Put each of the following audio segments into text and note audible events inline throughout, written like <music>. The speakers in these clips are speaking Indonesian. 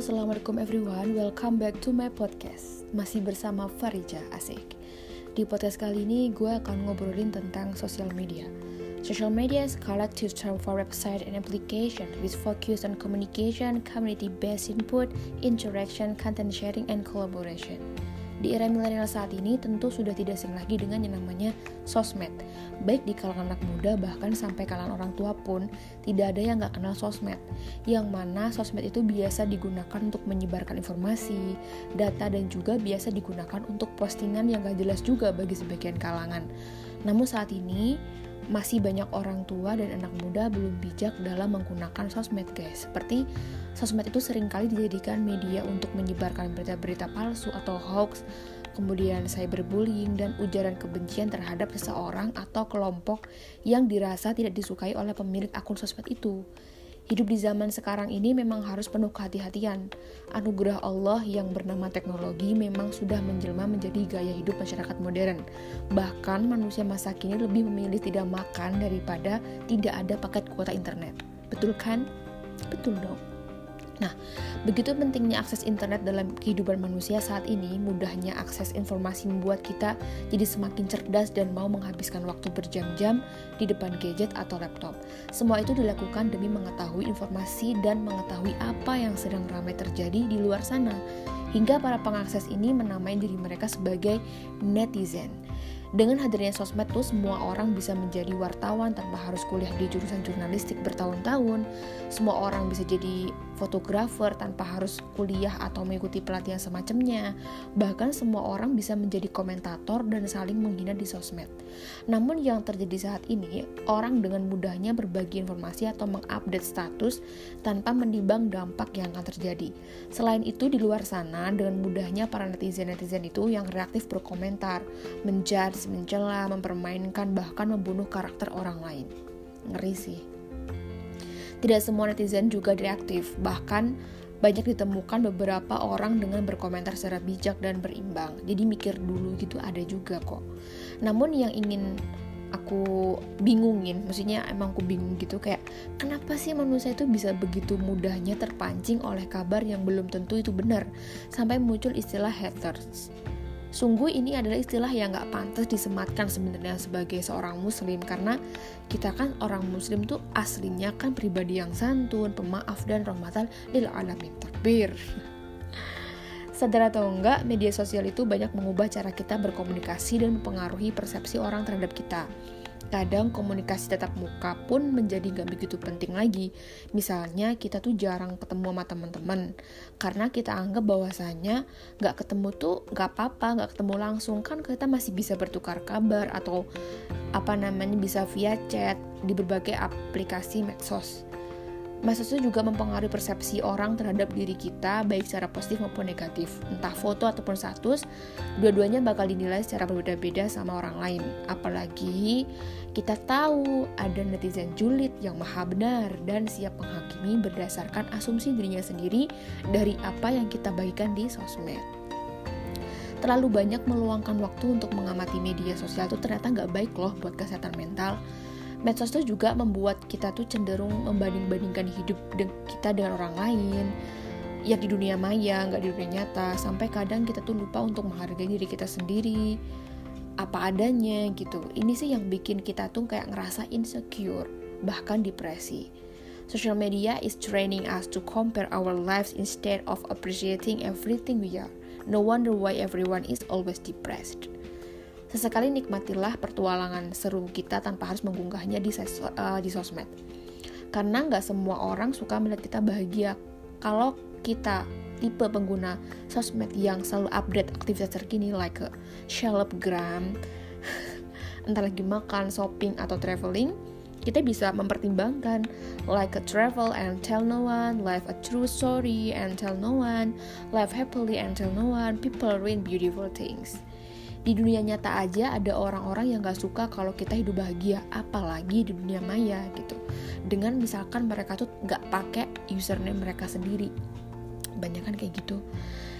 assalamualaikum everyone. Welcome back to my podcast. Masih bersama Farija Asik. Di podcast kali ini gue akan ngobrolin tentang social media. Social media is collective term for website and application with focus on communication, community-based input, interaction, content sharing, and collaboration. Di era milenial saat ini tentu sudah tidak asing lagi dengan yang namanya sosmed. Baik di kalangan anak muda bahkan sampai kalangan orang tua pun tidak ada yang nggak kenal sosmed. Yang mana sosmed itu biasa digunakan untuk menyebarkan informasi, data dan juga biasa digunakan untuk postingan yang gak jelas juga bagi sebagian kalangan. Namun saat ini masih banyak orang tua dan anak muda belum bijak dalam menggunakan sosmed guys. Seperti sosmed itu sering kali dijadikan media untuk menyebarkan berita-berita palsu atau hoax kemudian cyberbullying dan ujaran kebencian terhadap seseorang atau kelompok yang dirasa tidak disukai oleh pemilik akun sosmed itu Hidup di zaman sekarang ini memang harus penuh kehati-hatian. Anugerah Allah yang bernama teknologi memang sudah menjelma menjadi gaya hidup masyarakat modern. Bahkan manusia masa kini lebih memilih tidak makan daripada tidak ada paket kuota internet. Betul kan? Betul dong. Nah, begitu pentingnya akses internet dalam kehidupan manusia saat ini, mudahnya akses informasi membuat kita jadi semakin cerdas dan mau menghabiskan waktu berjam-jam di depan gadget atau laptop. Semua itu dilakukan demi mengetahui informasi dan mengetahui apa yang sedang ramai terjadi di luar sana. Hingga para pengakses ini menamai diri mereka sebagai netizen. Dengan hadirnya sosmed tuh semua orang bisa menjadi wartawan tanpa harus kuliah di jurusan jurnalistik bertahun-tahun. Semua orang bisa jadi fotografer tanpa harus kuliah atau mengikuti pelatihan semacamnya. Bahkan semua orang bisa menjadi komentator dan saling menghina di sosmed. Namun yang terjadi saat ini, orang dengan mudahnya berbagi informasi atau mengupdate status tanpa menimbang dampak yang akan terjadi. Selain itu di luar sana dengan mudahnya para netizen-netizen itu yang reaktif berkomentar, menjudge mencela, mempermainkan, bahkan membunuh karakter orang lain. Ngeri sih. Tidak semua netizen juga reaktif, bahkan banyak ditemukan beberapa orang dengan berkomentar secara bijak dan berimbang. Jadi mikir dulu gitu ada juga kok. Namun yang ingin aku bingungin, maksudnya emang aku bingung gitu kayak kenapa sih manusia itu bisa begitu mudahnya terpancing oleh kabar yang belum tentu itu benar sampai muncul istilah haters Sungguh ini adalah istilah yang gak pantas disematkan sebenarnya sebagai seorang muslim karena kita kan orang muslim tuh aslinya kan pribadi yang santun, pemaaf dan rahmatan lil alamin takbir. <laughs> Sadar atau enggak, media sosial itu banyak mengubah cara kita berkomunikasi dan mempengaruhi persepsi orang terhadap kita kadang komunikasi tetap muka pun menjadi gak begitu penting lagi. Misalnya kita tuh jarang ketemu sama teman-teman karena kita anggap bahwasanya gak ketemu tuh gak apa-apa, gak ketemu langsung kan kita masih bisa bertukar kabar atau apa namanya bisa via chat di berbagai aplikasi medsos. Medsos itu juga mempengaruhi persepsi orang terhadap diri kita baik secara positif maupun negatif. Entah foto ataupun status, dua-duanya bakal dinilai secara berbeda-beda sama orang lain. Apalagi kita tahu ada netizen julid yang maha benar dan siap menghakimi berdasarkan asumsi dirinya sendiri dari apa yang kita bagikan di sosmed terlalu banyak meluangkan waktu untuk mengamati media sosial itu ternyata nggak baik loh buat kesehatan mental medsos itu juga membuat kita tuh cenderung membanding-bandingkan hidup kita dengan orang lain. Ya di dunia maya nggak di dunia nyata. Sampai kadang kita tuh lupa untuk menghargai diri kita sendiri. Apa adanya gitu. Ini sih yang bikin kita tuh kayak ngerasa insecure bahkan depresi. Social media is training us to compare our lives instead of appreciating everything we are. No wonder why everyone is always depressed Sesekali nikmatilah pertualangan seru kita tanpa harus mengunggahnya di, ses uh, di sosmed. Karena nggak semua orang suka melihat kita bahagia. Kalau kita tipe pengguna sosmed yang selalu update aktivitas terkini like a shelfgram, <laughs> entah lagi makan, shopping, atau traveling, kita bisa mempertimbangkan like a travel and tell no one, live a true story and tell no one, live happily and tell no one, people ruin beautiful things di dunia nyata aja ada orang-orang yang gak suka kalau kita hidup bahagia apalagi di dunia maya gitu dengan misalkan mereka tuh gak pakai username mereka sendiri banyak kan kayak gitu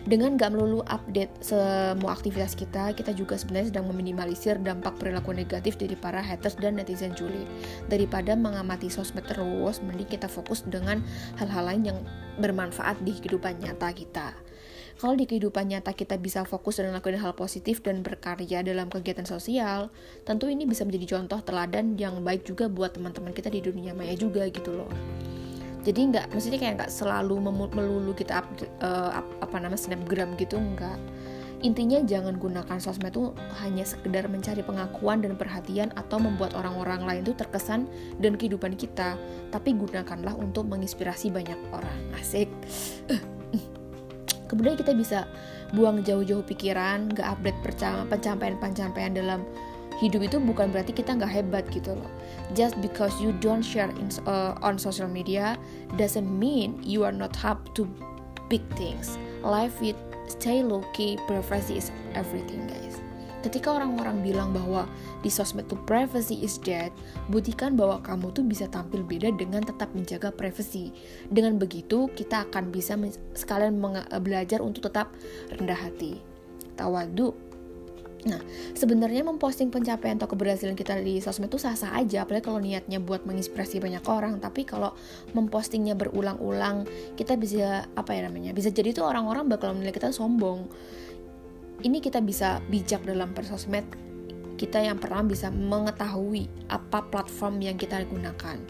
dengan gak melulu update semua aktivitas kita, kita juga sebenarnya sedang meminimalisir dampak perilaku negatif dari para haters dan netizen julid. Daripada mengamati sosmed terus, mending kita fokus dengan hal-hal lain yang bermanfaat di kehidupan nyata kita. Kalau di kehidupan nyata kita bisa fokus dan lakukan hal positif dan berkarya dalam kegiatan sosial, tentu ini bisa menjadi contoh teladan yang baik juga buat teman-teman kita di dunia maya juga gitu loh. Jadi nggak maksudnya kayak nggak selalu melulu kita up, uh, up, apa nama snapgram gitu nggak. Intinya jangan gunakan sosmed itu hanya sekedar mencari pengakuan dan perhatian atau membuat orang-orang lain itu terkesan dan kehidupan kita tapi gunakanlah untuk menginspirasi banyak orang. Asik <laughs> kemudian kita bisa buang jauh-jauh pikiran nggak update pencapaian-pencapaian dalam hidup itu bukan berarti kita nggak hebat gitu loh. Just because you don't share in, uh, on social media doesn't mean you are not up to big things. Life with stay low key, privacy is everything, guys. Ketika orang-orang bilang bahwa di sosmed tuh privacy is dead, buktikan bahwa kamu tuh bisa tampil beda dengan tetap menjaga privacy. Dengan begitu, kita akan bisa sekalian belajar untuk tetap rendah hati. Tawadu Nah, sebenarnya memposting pencapaian atau keberhasilan kita di sosmed itu sah-sah aja, apalagi kalau niatnya buat menginspirasi banyak orang. Tapi kalau mempostingnya berulang-ulang, kita bisa apa ya namanya? Bisa jadi tuh orang-orang bakal menilai kita sombong. Ini kita bisa bijak dalam persosmed kita yang pernah bisa mengetahui apa platform yang kita gunakan.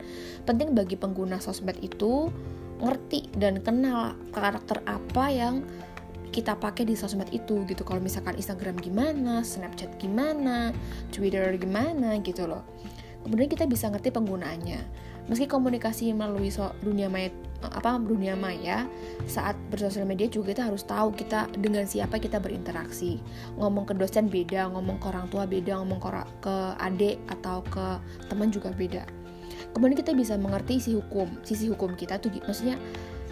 Penting bagi pengguna sosmed itu ngerti dan kenal karakter apa yang kita pakai di sosmed itu gitu kalau misalkan Instagram gimana, Snapchat gimana, Twitter gimana gitu loh. Kemudian kita bisa ngerti penggunaannya. Meski komunikasi melalui so dunia maya apa dunia maya saat bersosial media juga kita harus tahu kita dengan siapa kita berinteraksi. Ngomong ke dosen beda, ngomong ke orang tua beda, ngomong ke, ke adik atau ke teman juga beda. Kemudian kita bisa mengerti sisi hukum, sisi hukum kita tuh maksudnya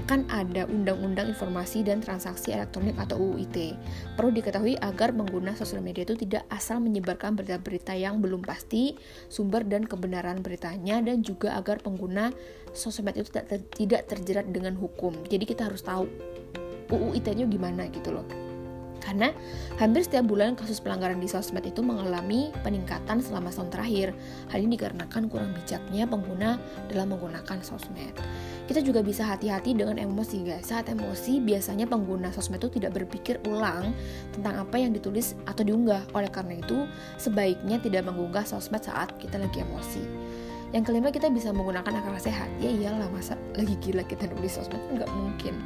kan ada Undang-Undang Informasi dan Transaksi Elektronik atau UU ITE. Perlu diketahui agar pengguna sosial media itu tidak asal menyebarkan berita-berita yang belum pasti sumber dan kebenaran beritanya dan juga agar pengguna sosial media itu tidak terjerat dengan hukum. Jadi kita harus tahu UU ITE-nya gimana gitu loh. Karena hampir setiap bulan kasus pelanggaran di sosmed itu mengalami peningkatan selama tahun terakhir. Hal ini dikarenakan kurang bijaknya pengguna dalam menggunakan sosmed. Kita juga bisa hati-hati dengan emosi guys. Saat emosi biasanya pengguna sosmed itu tidak berpikir ulang tentang apa yang ditulis atau diunggah. Oleh karena itu, sebaiknya tidak mengunggah sosmed saat kita lagi emosi. Yang kelima kita bisa menggunakan akal sehat. Ya iyalah masa lagi gila kita nulis sosmed nggak mungkin.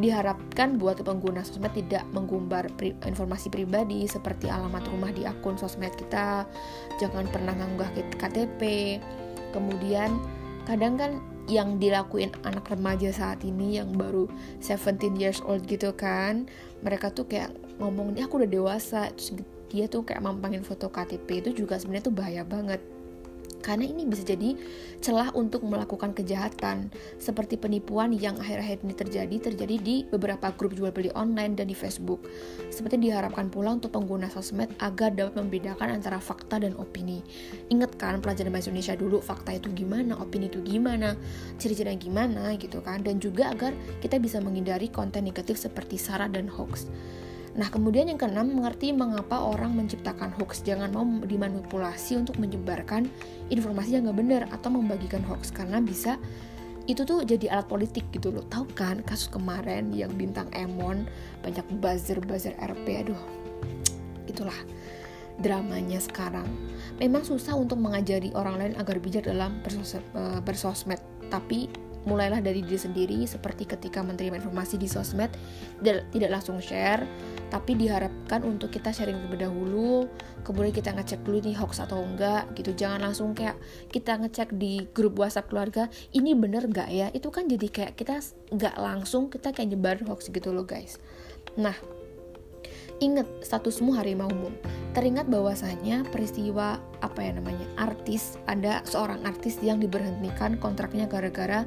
Diharapkan buat pengguna sosmed tidak mengumbar pri informasi pribadi seperti alamat rumah di akun sosmed kita, jangan pernah nganggah KTP. Kemudian kadang kan yang dilakuin anak remaja saat ini yang baru 17 years old gitu kan mereka tuh kayak ngomong aku udah dewasa terus dia tuh kayak mampangin foto KTP itu juga sebenarnya tuh bahaya banget karena ini bisa jadi celah untuk melakukan kejahatan seperti penipuan yang akhir-akhir ini terjadi terjadi di beberapa grup jual beli online dan di Facebook. Seperti diharapkan pula untuk pengguna sosmed agar dapat membedakan antara fakta dan opini. Ingat kan pelajaran bahasa Indonesia dulu fakta itu gimana, opini itu gimana, ciri-cirinya gimana gitu kan dan juga agar kita bisa menghindari konten negatif seperti sara dan hoax. Nah, kemudian yang keenam, mengerti mengapa orang menciptakan hoax. Jangan mau dimanipulasi untuk menyebarkan informasi yang nggak benar atau membagikan hoax karena bisa itu tuh jadi alat politik gitu loh. Tahu kan kasus kemarin yang bintang Emon banyak buzzer-buzzer RP, aduh. Itulah dramanya sekarang. Memang susah untuk mengajari orang lain agar bijak dalam eh, bersosmed, tapi mulailah dari diri sendiri seperti ketika menerima informasi di sosmed tidak langsung share tapi diharapkan untuk kita sharing terlebih dahulu kemudian kita ngecek dulu nih hoax atau enggak gitu. Jangan langsung kayak kita ngecek di grup WhatsApp keluarga ini bener nggak ya? Itu kan jadi kayak kita nggak langsung kita kayak nyebar hoax gitu loh guys. Nah Ingat statusmu harimaumu. Teringat bahwasanya peristiwa apa ya namanya artis ada seorang artis yang diberhentikan kontraknya gara-gara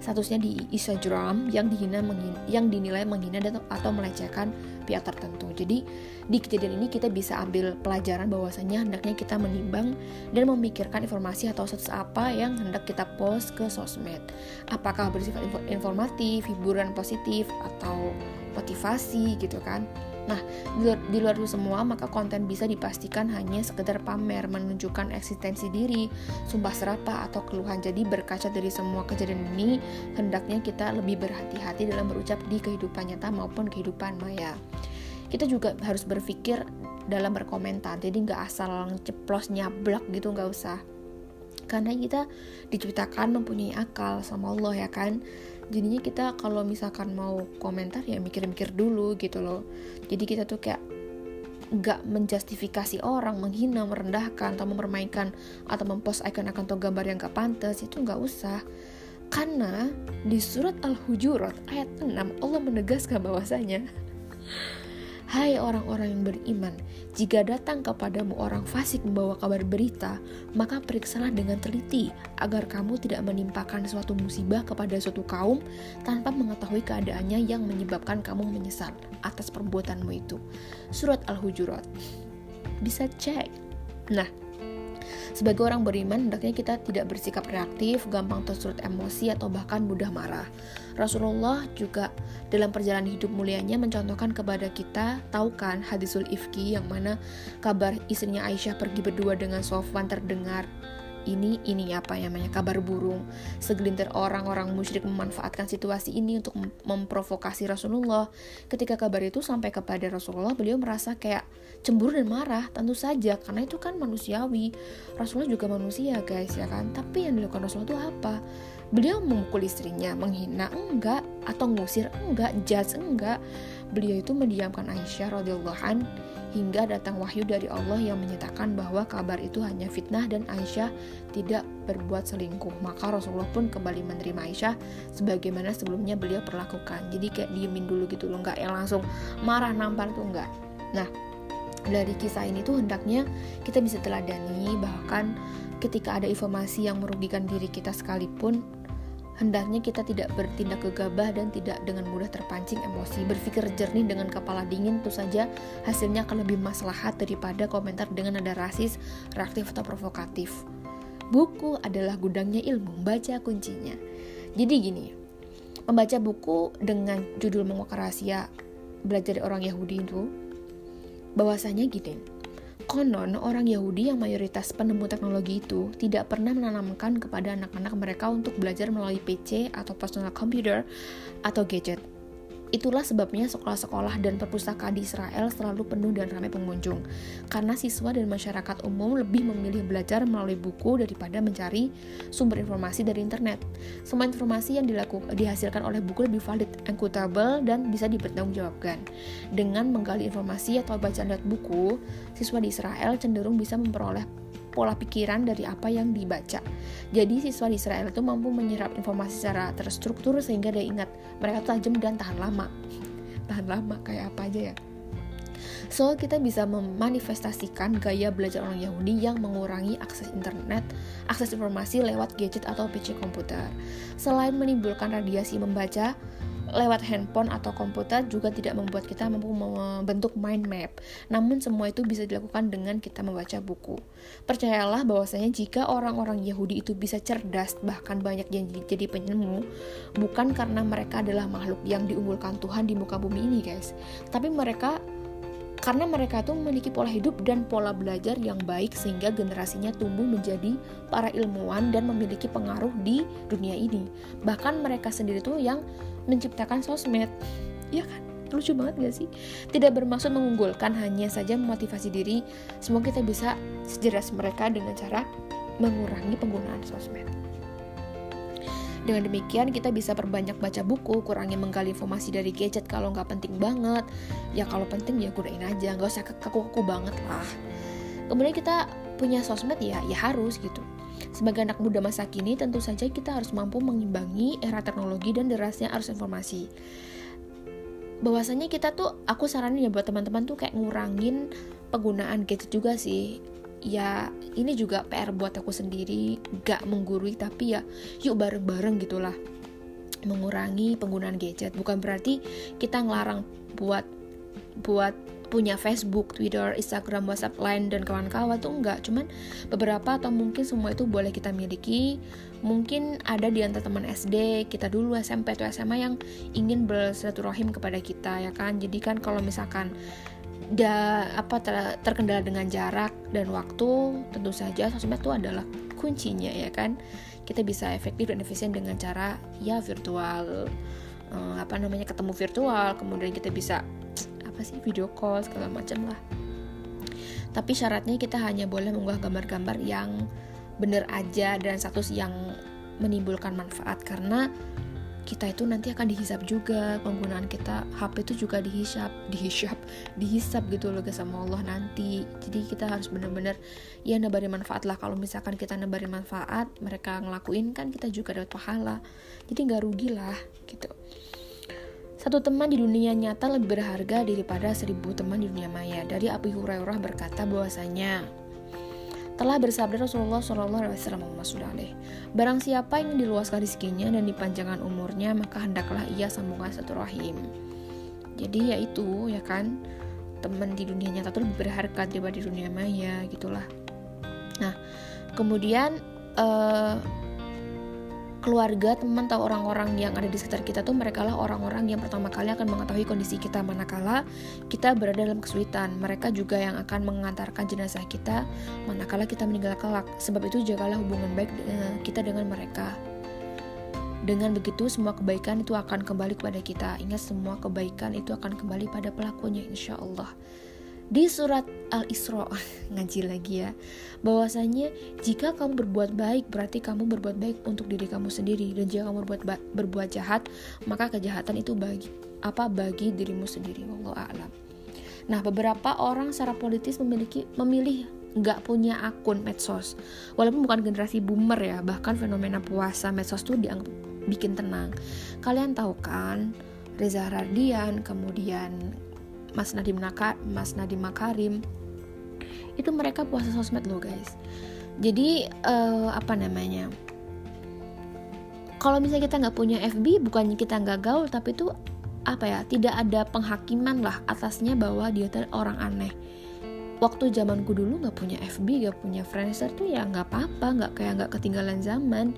statusnya di Instagram yang dihina yang dinilai menghina atau melecehkan pihak tertentu. Jadi di kejadian ini kita bisa ambil pelajaran bahwasanya hendaknya kita menimbang dan memikirkan informasi atau status apa yang hendak kita post ke sosmed. Apakah bersifat informatif, hiburan positif atau motivasi gitu kan Nah, di luar, di luar itu semua, maka konten bisa dipastikan hanya sekedar pamer, menunjukkan eksistensi diri, sumpah serapa, atau keluhan. Jadi berkaca dari semua kejadian ini, hendaknya kita lebih berhati-hati dalam berucap di kehidupan nyata maupun kehidupan maya. Kita juga harus berpikir dalam berkomentar, jadi nggak asal ceplos nyablak gitu, nggak usah. Karena kita diciptakan mempunyai akal sama Allah ya kan jadinya kita kalau misalkan mau komentar ya mikir-mikir dulu gitu loh jadi kita tuh kayak nggak menjustifikasi orang, menghina, merendahkan, atau mempermainkan, atau mempost icon-icon atau gambar yang gak pantas, itu nggak usah. Karena di surat Al-Hujurat ayat 6 Allah menegaskan bahwasanya Hai orang-orang yang beriman, jika datang kepadamu orang fasik membawa kabar berita, maka periksalah dengan teliti agar kamu tidak menimpakan suatu musibah kepada suatu kaum tanpa mengetahui keadaannya yang menyebabkan kamu menyesal atas perbuatanmu itu. Surat Al-Hujurat. Bisa cek. Nah, sebagai orang beriman, hendaknya kita tidak bersikap reaktif, gampang tersulut emosi, atau bahkan mudah marah. Rasulullah juga dalam perjalanan hidup mulianya mencontohkan kepada kita, tahu kan hadisul ifki yang mana kabar istrinya Aisyah pergi berdua dengan Sofwan terdengar ini ini apa namanya kabar burung. Segelintir orang-orang musyrik memanfaatkan situasi ini untuk memprovokasi Rasulullah. Ketika kabar itu sampai kepada Rasulullah beliau merasa kayak cemburu dan marah tentu saja karena itu kan manusiawi. Rasulullah juga manusia guys ya kan? Tapi yang dilakukan Rasulullah itu apa? Beliau memukul istrinya, menghina enggak, atau ngusir enggak, judge enggak. Beliau itu mendiamkan Aisyah radhiyallahu an hingga datang wahyu dari Allah yang menyatakan bahwa kabar itu hanya fitnah dan Aisyah tidak berbuat selingkuh. Maka Rasulullah pun kembali menerima Aisyah sebagaimana sebelumnya beliau perlakukan. Jadi kayak diemin dulu gitu loh, enggak yang langsung marah nampar tuh enggak. Nah, dari kisah ini tuh hendaknya kita bisa teladani bahkan ketika ada informasi yang merugikan diri kita sekalipun, hendaknya kita tidak bertindak gegabah dan tidak dengan mudah terpancing emosi. Berpikir jernih dengan kepala dingin itu saja hasilnya akan lebih maslahat daripada komentar dengan nada rasis, reaktif atau provokatif. Buku adalah gudangnya ilmu, baca kuncinya. Jadi gini, membaca buku dengan judul menguak rahasia belajar dari orang Yahudi itu bahwasanya gini Konon, orang Yahudi yang mayoritas penemu teknologi itu tidak pernah menanamkan kepada anak-anak mereka untuk belajar melalui PC atau personal computer atau gadget. Itulah sebabnya sekolah-sekolah dan perpustakaan di Israel selalu penuh dan ramai pengunjung, karena siswa dan masyarakat umum lebih memilih belajar melalui buku daripada mencari sumber informasi dari internet. Semua informasi yang dilakukan, dihasilkan oleh buku lebih valid, equitable, dan bisa dipertanggungjawabkan. Dengan menggali informasi atau bacaan lewat buku, siswa di Israel cenderung bisa memperoleh pola pikiran dari apa yang dibaca. Jadi siswa di Israel itu mampu menyerap informasi secara terstruktur sehingga dia ingat mereka tajam dan tahan lama. Tahan lama kayak apa aja ya. So, kita bisa memanifestasikan gaya belajar orang Yahudi yang mengurangi akses internet, akses informasi lewat gadget atau PC komputer. Selain menimbulkan radiasi membaca, lewat handphone atau komputer juga tidak membuat kita mampu membentuk mind map. Namun semua itu bisa dilakukan dengan kita membaca buku. Percayalah bahwasanya jika orang-orang Yahudi itu bisa cerdas bahkan banyak yang jadi penemu, bukan karena mereka adalah makhluk yang diunggulkan Tuhan di muka bumi ini, guys. Tapi mereka karena mereka tuh memiliki pola hidup dan pola belajar yang baik sehingga generasinya tumbuh menjadi para ilmuwan dan memiliki pengaruh di dunia ini. Bahkan mereka sendiri tuh yang menciptakan sosmed ya kan lucu banget gak sih tidak bermaksud mengunggulkan hanya saja memotivasi diri semoga kita bisa sejelas mereka dengan cara mengurangi penggunaan sosmed dengan demikian kita bisa perbanyak baca buku, kurangi menggali informasi dari gadget kalau nggak penting banget. Ya kalau penting ya gunain aja, nggak usah kaku-kaku banget lah. Kemudian kita punya sosmed ya, ya harus gitu. Sebagai anak muda masa kini, tentu saja kita harus mampu mengimbangi era teknologi dan derasnya arus informasi. Bahwasanya kita tuh, aku saranin ya buat teman-teman tuh kayak ngurangin penggunaan gadget juga sih. Ya, ini juga PR buat aku sendiri, gak menggurui tapi ya yuk bareng-bareng gitulah mengurangi penggunaan gadget. Bukan berarti kita ngelarang buat buat punya Facebook, Twitter, Instagram, WhatsApp, Line dan kawan-kawan tuh enggak, cuman beberapa atau mungkin semua itu boleh kita miliki. Mungkin ada di antara teman SD, kita dulu SMP atau SMA yang ingin bersilaturahim kepada kita ya kan. Jadi kan kalau misalkan da apa ter, terkendala dengan jarak dan waktu, tentu saja sosmed itu adalah kuncinya ya kan. Kita bisa efektif dan efisien dengan cara ya virtual uh, apa namanya ketemu virtual, kemudian kita bisa apa sih video call segala macam lah. Tapi syaratnya kita hanya boleh mengunggah gambar-gambar yang bener aja dan status yang menimbulkan manfaat. Karena kita itu nanti akan dihisap juga penggunaan kita HP itu juga dihisap dihisap dihisap gitu loh sama Allah nanti. Jadi kita harus bener-bener ya nebarin manfaat lah. Kalau misalkan kita nebarin manfaat mereka ngelakuin kan kita juga dapat pahala. Jadi nggak rugi lah gitu satu teman di dunia nyata lebih berharga daripada seribu teman di dunia maya. Dari Abu Hurairah berkata bahwasanya telah bersabda Rasulullah Shallallahu Alaihi Wasallam Barang siapa yang diluaskan rezekinya dan dipanjangkan umurnya, maka hendaklah ia sambungkan satu rahim. Jadi ya itu ya kan teman di dunia nyata itu lebih berharga daripada di dunia maya gitulah. Nah kemudian uh, keluarga, teman atau orang-orang yang ada di sekitar kita tuh mereka lah orang-orang yang pertama kali akan mengetahui kondisi kita manakala kita berada dalam kesulitan. Mereka juga yang akan mengantarkan jenazah kita manakala kita meninggal kelak. Sebab itu jagalah hubungan baik eh, kita dengan mereka. Dengan begitu semua kebaikan itu akan kembali kepada kita. Ingat semua kebaikan itu akan kembali pada pelakunya insya Allah di surat Al-Isra <laughs> ngaji lagi ya bahwasanya jika kamu berbuat baik berarti kamu berbuat baik untuk diri kamu sendiri. Dan jika kamu berbuat berbuat jahat maka kejahatan itu bagi apa bagi dirimu sendiri. Wallahu a'lam. Nah beberapa orang secara politis memiliki memilih nggak punya akun medsos. Walaupun bukan generasi boomer ya bahkan fenomena puasa medsos tuh dianggap bikin tenang. Kalian tahu kan Reza Radian kemudian Mas Nadiem Naka, Mas Nadiem Makarim. Itu mereka puasa sosmed loh guys. Jadi uh, apa namanya? Kalau misalnya kita nggak punya FB bukannya kita nggak gaul tapi itu apa ya tidak ada penghakiman lah atasnya bahwa dia orang aneh. Waktu zamanku dulu nggak punya FB nggak punya Friendster tuh ya nggak apa-apa nggak kayak nggak ketinggalan zaman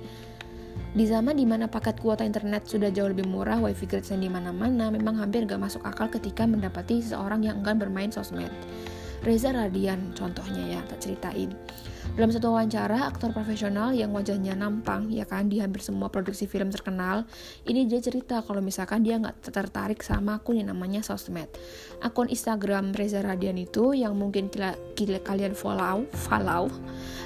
di zaman di mana paket kuota internet sudah jauh lebih murah, wifi gratisan di mana-mana, memang hampir gak masuk akal ketika mendapati seseorang yang enggan bermain sosmed. Reza Radian contohnya ya, tak ceritain. Dalam satu wawancara, aktor profesional yang wajahnya nampang, ya kan, di hampir semua produksi film terkenal, ini dia cerita kalau misalkan dia nggak tertarik sama akun yang namanya sosmed. Akun Instagram Reza Radian itu yang mungkin kila, kila, kalian follow, follow,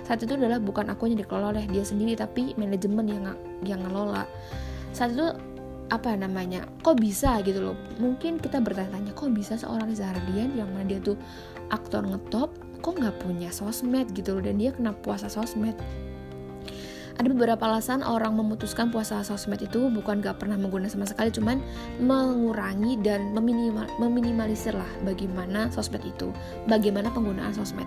saat itu adalah bukan akun yang dikelola oleh dia sendiri, tapi manajemen yang yang ngelola. Saat itu apa namanya kok bisa gitu loh mungkin kita bertanya-tanya kok bisa seorang Reza Radian yang mana dia tuh aktor ngetop kok nggak punya sosmed gitu loh dan dia kena puasa sosmed. Ada beberapa alasan orang memutuskan puasa sosmed itu bukan gak pernah menggunakan sama sekali cuman mengurangi dan meminimal, meminimalisir lah bagaimana sosmed itu bagaimana penggunaan sosmed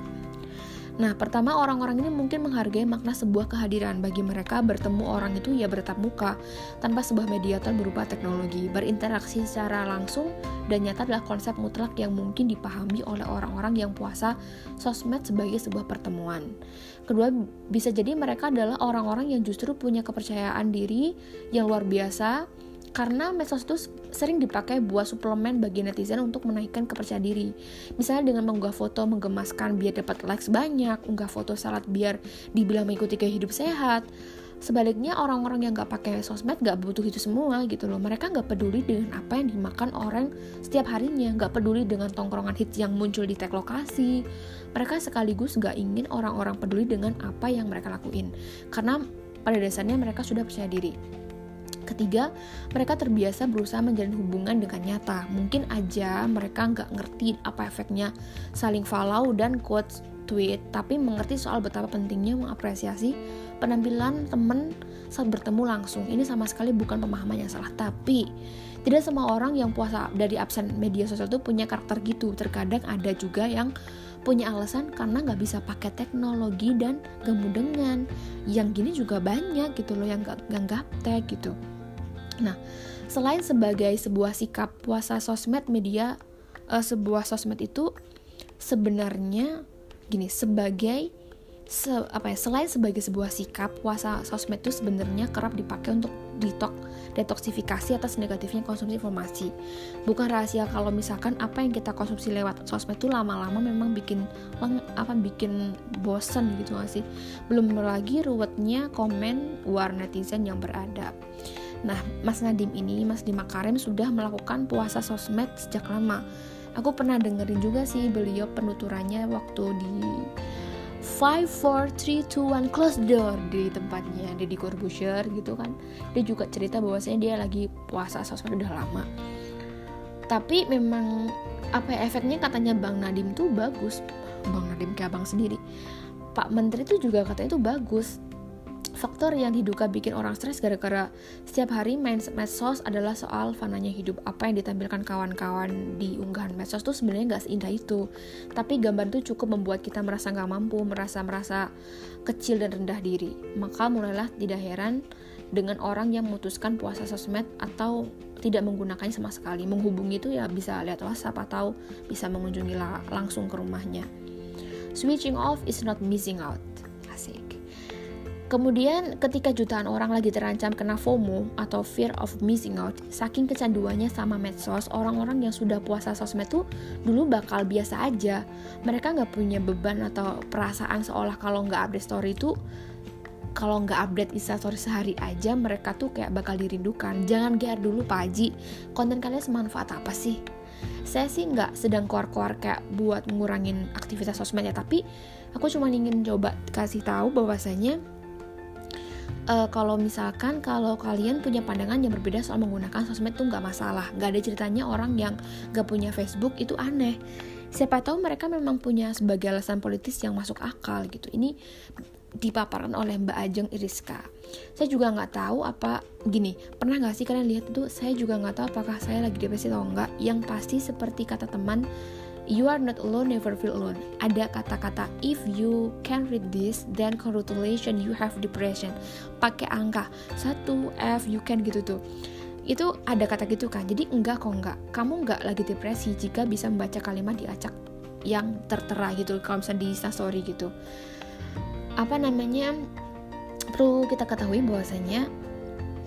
Nah, pertama orang-orang ini mungkin menghargai makna sebuah kehadiran. Bagi mereka, bertemu orang itu ya bertatap muka, tanpa sebuah mediator berupa teknologi. Berinteraksi secara langsung dan nyata adalah konsep mutlak yang mungkin dipahami oleh orang-orang yang puasa sosmed sebagai sebuah pertemuan. Kedua, bisa jadi mereka adalah orang-orang yang justru punya kepercayaan diri yang luar biasa, karena medsos itu sering dipakai buat suplemen bagi netizen untuk menaikkan kepercayaan diri. Misalnya dengan mengunggah foto menggemaskan biar dapat likes banyak, unggah foto salad biar dibilang mengikuti gaya hidup sehat. Sebaliknya orang-orang yang gak pakai sosmed gak butuh itu semua gitu loh. Mereka gak peduli dengan apa yang dimakan orang setiap harinya, gak peduli dengan tongkrongan hits yang muncul di tag lokasi. Mereka sekaligus gak ingin orang-orang peduli dengan apa yang mereka lakuin. Karena pada dasarnya mereka sudah percaya diri. Ketiga, mereka terbiasa berusaha menjalin hubungan dengan nyata. Mungkin aja mereka nggak ngerti apa efeknya saling follow dan quotes tweet, tapi mengerti soal betapa pentingnya mengapresiasi penampilan temen saat bertemu langsung. Ini sama sekali bukan pemahaman yang salah, tapi tidak semua orang yang puasa dari absen media sosial itu punya karakter gitu. Terkadang ada juga yang punya alasan karena nggak bisa pakai teknologi dan gak dengan. Yang gini juga banyak gitu loh yang gak, gak gaptek gitu. Nah, selain sebagai sebuah sikap puasa sosmed media uh, sebuah sosmed itu sebenarnya gini sebagai se, apa ya selain sebagai sebuah sikap puasa sosmed itu sebenarnya kerap dipakai untuk detox detoksifikasi atas negatifnya konsumsi informasi. Bukan rahasia kalau misalkan apa yang kita konsumsi lewat sosmed itu lama-lama memang bikin leng, apa bikin bosen gitu gak sih? Belum lagi ruwetnya komen war netizen yang beradab Nah, Mas Nadim ini, Mas Nadim Makarim sudah melakukan puasa sosmed sejak lama. Aku pernah dengerin juga sih beliau penuturannya waktu di 5, 4, 3, 2, 1, close door di tempatnya Deddy Corbuzier gitu kan. Dia juga cerita bahwasanya dia lagi puasa sosmed udah lama. Tapi memang apa ya efeknya katanya Bang Nadim tuh bagus. Bang Nadim kayak abang sendiri. Pak Menteri tuh juga katanya itu bagus Faktor yang diduga bikin orang stres gara-gara setiap hari main medsos adalah soal fananya hidup. Apa yang ditampilkan kawan-kawan di unggahan medsos tuh sebenarnya nggak seindah itu. Tapi gambar itu cukup membuat kita merasa nggak mampu, merasa merasa kecil dan rendah diri. Maka mulailah tidak heran dengan orang yang memutuskan puasa sosmed atau tidak menggunakannya sama sekali. Menghubungi itu ya bisa lihat WhatsApp atau bisa mengunjungi langsung ke rumahnya. Switching off is not missing out. Asik. Kemudian ketika jutaan orang lagi terancam kena FOMO atau fear of missing out, saking kecanduannya sama medsos, orang-orang yang sudah puasa sosmed tuh dulu bakal biasa aja. Mereka nggak punya beban atau perasaan seolah kalau nggak update story itu kalau nggak update instastory sehari aja mereka tuh kayak bakal dirindukan. Jangan gear dulu Pak Haji, konten kalian semanfaat apa sih? Saya sih nggak sedang keluar-keluar kayak buat ngurangin aktivitas sosmed ya, tapi aku cuma ingin coba kasih tahu bahwasanya uh, kalau misalkan kalau kalian punya pandangan yang berbeda soal menggunakan sosmed itu nggak masalah. Nggak ada ceritanya orang yang nggak punya Facebook itu aneh. Siapa tahu mereka memang punya sebagai alasan politis yang masuk akal gitu. Ini dipaparkan oleh Mbak Ajeng Iriska. Saya juga nggak tahu apa gini pernah nggak sih kalian lihat itu? Saya juga nggak tahu apakah saya lagi depresi atau enggak yang pasti seperti kata teman You are not alone, never feel alone. Ada kata-kata if you can read this, then congratulations you have depression. Pakai angka 1 F you can gitu tuh. Itu ada kata gitu kan. Jadi enggak kok enggak. Kamu enggak lagi depresi jika bisa membaca kalimat di acak yang tertera gitu kalau misalnya di story gitu. Apa namanya? Perlu kita ketahui bahwasanya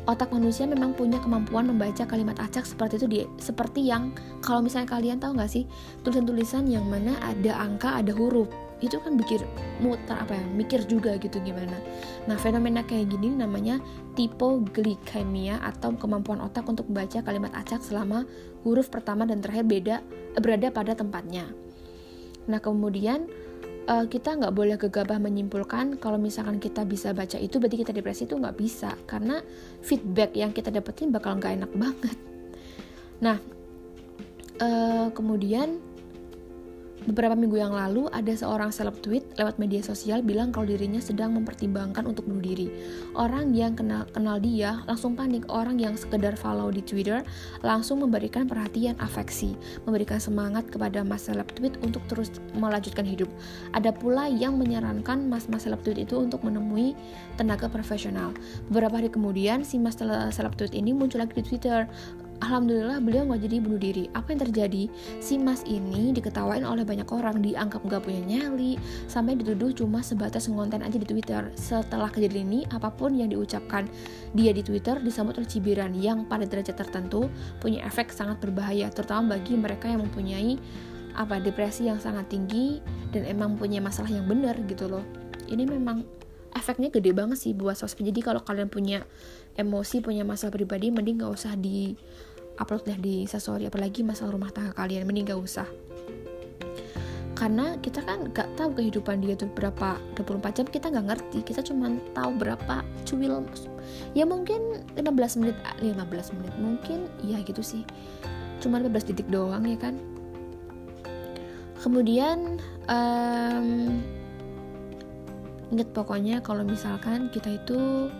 otak manusia memang punya kemampuan membaca kalimat acak seperti itu di seperti yang kalau misalnya kalian tahu nggak sih tulisan-tulisan yang mana ada angka ada huruf. Itu kan mikir muter apa ya mikir juga gitu gimana. Nah fenomena kayak gini namanya tipoglikemia atau kemampuan otak untuk membaca kalimat acak selama huruf pertama dan terakhir beda berada pada tempatnya. Nah kemudian uh, kita nggak boleh gegabah menyimpulkan kalau misalkan kita bisa baca itu berarti kita depresi itu nggak bisa. Karena feedback yang kita dapetin bakal nggak enak <laughs> banget. Nah uh, kemudian Beberapa minggu yang lalu ada seorang seleb tweet lewat media sosial bilang kalau dirinya sedang mempertimbangkan untuk bunuh diri. Orang yang kenal kenal dia langsung panik. Orang yang sekedar follow di Twitter langsung memberikan perhatian afeksi, memberikan semangat kepada mas seleb tweet untuk terus melanjutkan hidup. Ada pula yang menyarankan mas-mas seleb tweet itu untuk menemui tenaga profesional. Beberapa hari kemudian si mas seleb tweet ini muncul lagi di Twitter Alhamdulillah beliau nggak jadi bunuh diri. Apa yang terjadi? Si Mas ini diketawain oleh banyak orang, dianggap nggak punya nyali, sampai dituduh cuma sebatas ngonten aja di Twitter. Setelah kejadian ini, apa pun yang diucapkan dia di Twitter disambut oleh cibiran yang pada derajat tertentu punya efek sangat berbahaya, terutama bagi mereka yang mempunyai apa depresi yang sangat tinggi dan emang punya masalah yang benar gitu loh. Ini memang efeknya gede banget sih buat sosmed. Jadi kalau kalian punya emosi, punya masalah pribadi, mending nggak usah di upload deh di instastory apalagi masalah rumah tangga kalian. Mending gak usah. Karena kita kan gak tahu kehidupan dia tuh berapa 24 jam kita gak ngerti. Kita cuma tahu berapa cuil. Ya mungkin 15 menit 15 ah, menit. Mungkin ya gitu sih. Cuma 15 detik doang ya kan? Kemudian um, inget pokoknya kalau misalkan kita itu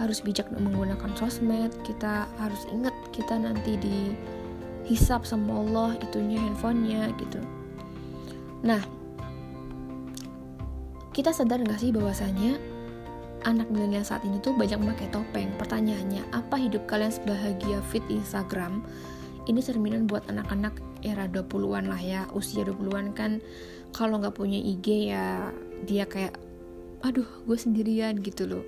harus bijak menggunakan sosmed kita harus ingat kita nanti dihisap sama Allah itunya handphonenya gitu. Nah kita sadar nggak sih bahwasanya anak milenial saat ini tuh banyak memakai topeng? Pertanyaannya apa hidup kalian sebahagia fit Instagram? Ini cerminan buat anak-anak era 20-an lah ya usia 20-an kan. Kalau nggak punya IG ya dia kayak aduh gue sendirian gitu loh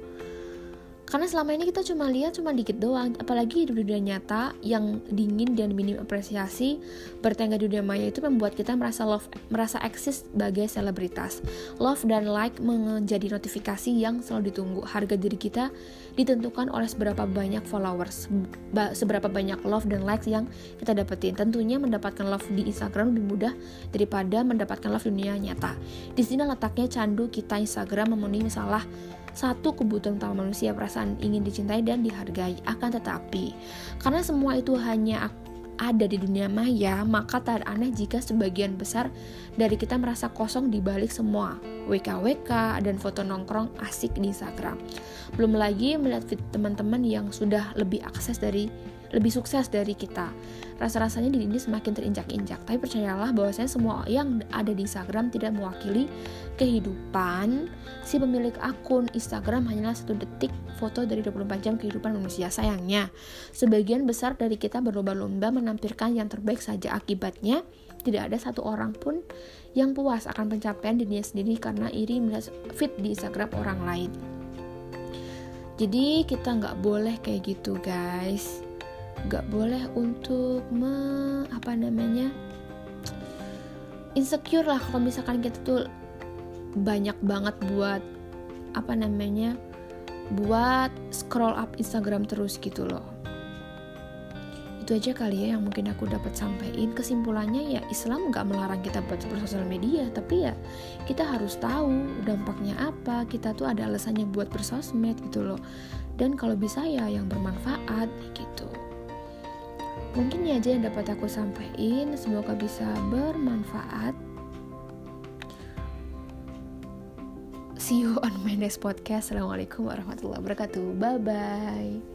karena selama ini kita cuma lihat cuma dikit doang apalagi di dunia nyata yang dingin dan minim apresiasi bertengah di dunia maya itu membuat kita merasa love merasa eksis sebagai selebritas. Love dan like menjadi notifikasi yang selalu ditunggu. Harga diri kita ditentukan oleh seberapa banyak followers seberapa banyak love dan likes yang kita dapetin. Tentunya mendapatkan love di Instagram lebih mudah daripada mendapatkan love di dunia nyata. Di sini letaknya candu kita Instagram memenuhi masalah satu kebutuhan utama manusia perasaan ingin dicintai dan dihargai akan tetapi karena semua itu hanya ada di dunia maya, maka tak aneh jika sebagian besar dari kita merasa kosong di balik semua WKWK dan foto nongkrong asik di Instagram. Belum lagi melihat teman-teman yang sudah lebih akses dari lebih sukses dari kita. Rasa-rasanya diri ini semakin terinjak-injak. Tapi percayalah bahwasanya semua yang ada di Instagram tidak mewakili kehidupan si pemilik akun Instagram hanyalah satu detik foto dari 24 jam kehidupan manusia. Sayangnya, sebagian besar dari kita berlomba-lomba menampilkan yang terbaik saja akibatnya tidak ada satu orang pun yang puas akan pencapaian dirinya sendiri karena iri melihat fit di Instagram orang lain. Jadi kita nggak boleh kayak gitu guys gak boleh untuk me, apa namanya insecure lah kalau misalkan kita tuh banyak banget buat apa namanya buat scroll up Instagram terus gitu loh. Itu aja kali ya yang mungkin aku dapat sampaikan. Kesimpulannya ya Islam nggak melarang kita buat bersosial media tapi ya kita harus tahu dampaknya apa. Kita tuh ada alasannya buat bersosmed gitu loh. Dan kalau bisa ya yang bermanfaat gitu Mungkin ini aja yang dapat aku sampaikan. Semoga bisa bermanfaat. See you on my next podcast. Assalamualaikum warahmatullahi wabarakatuh. Bye bye.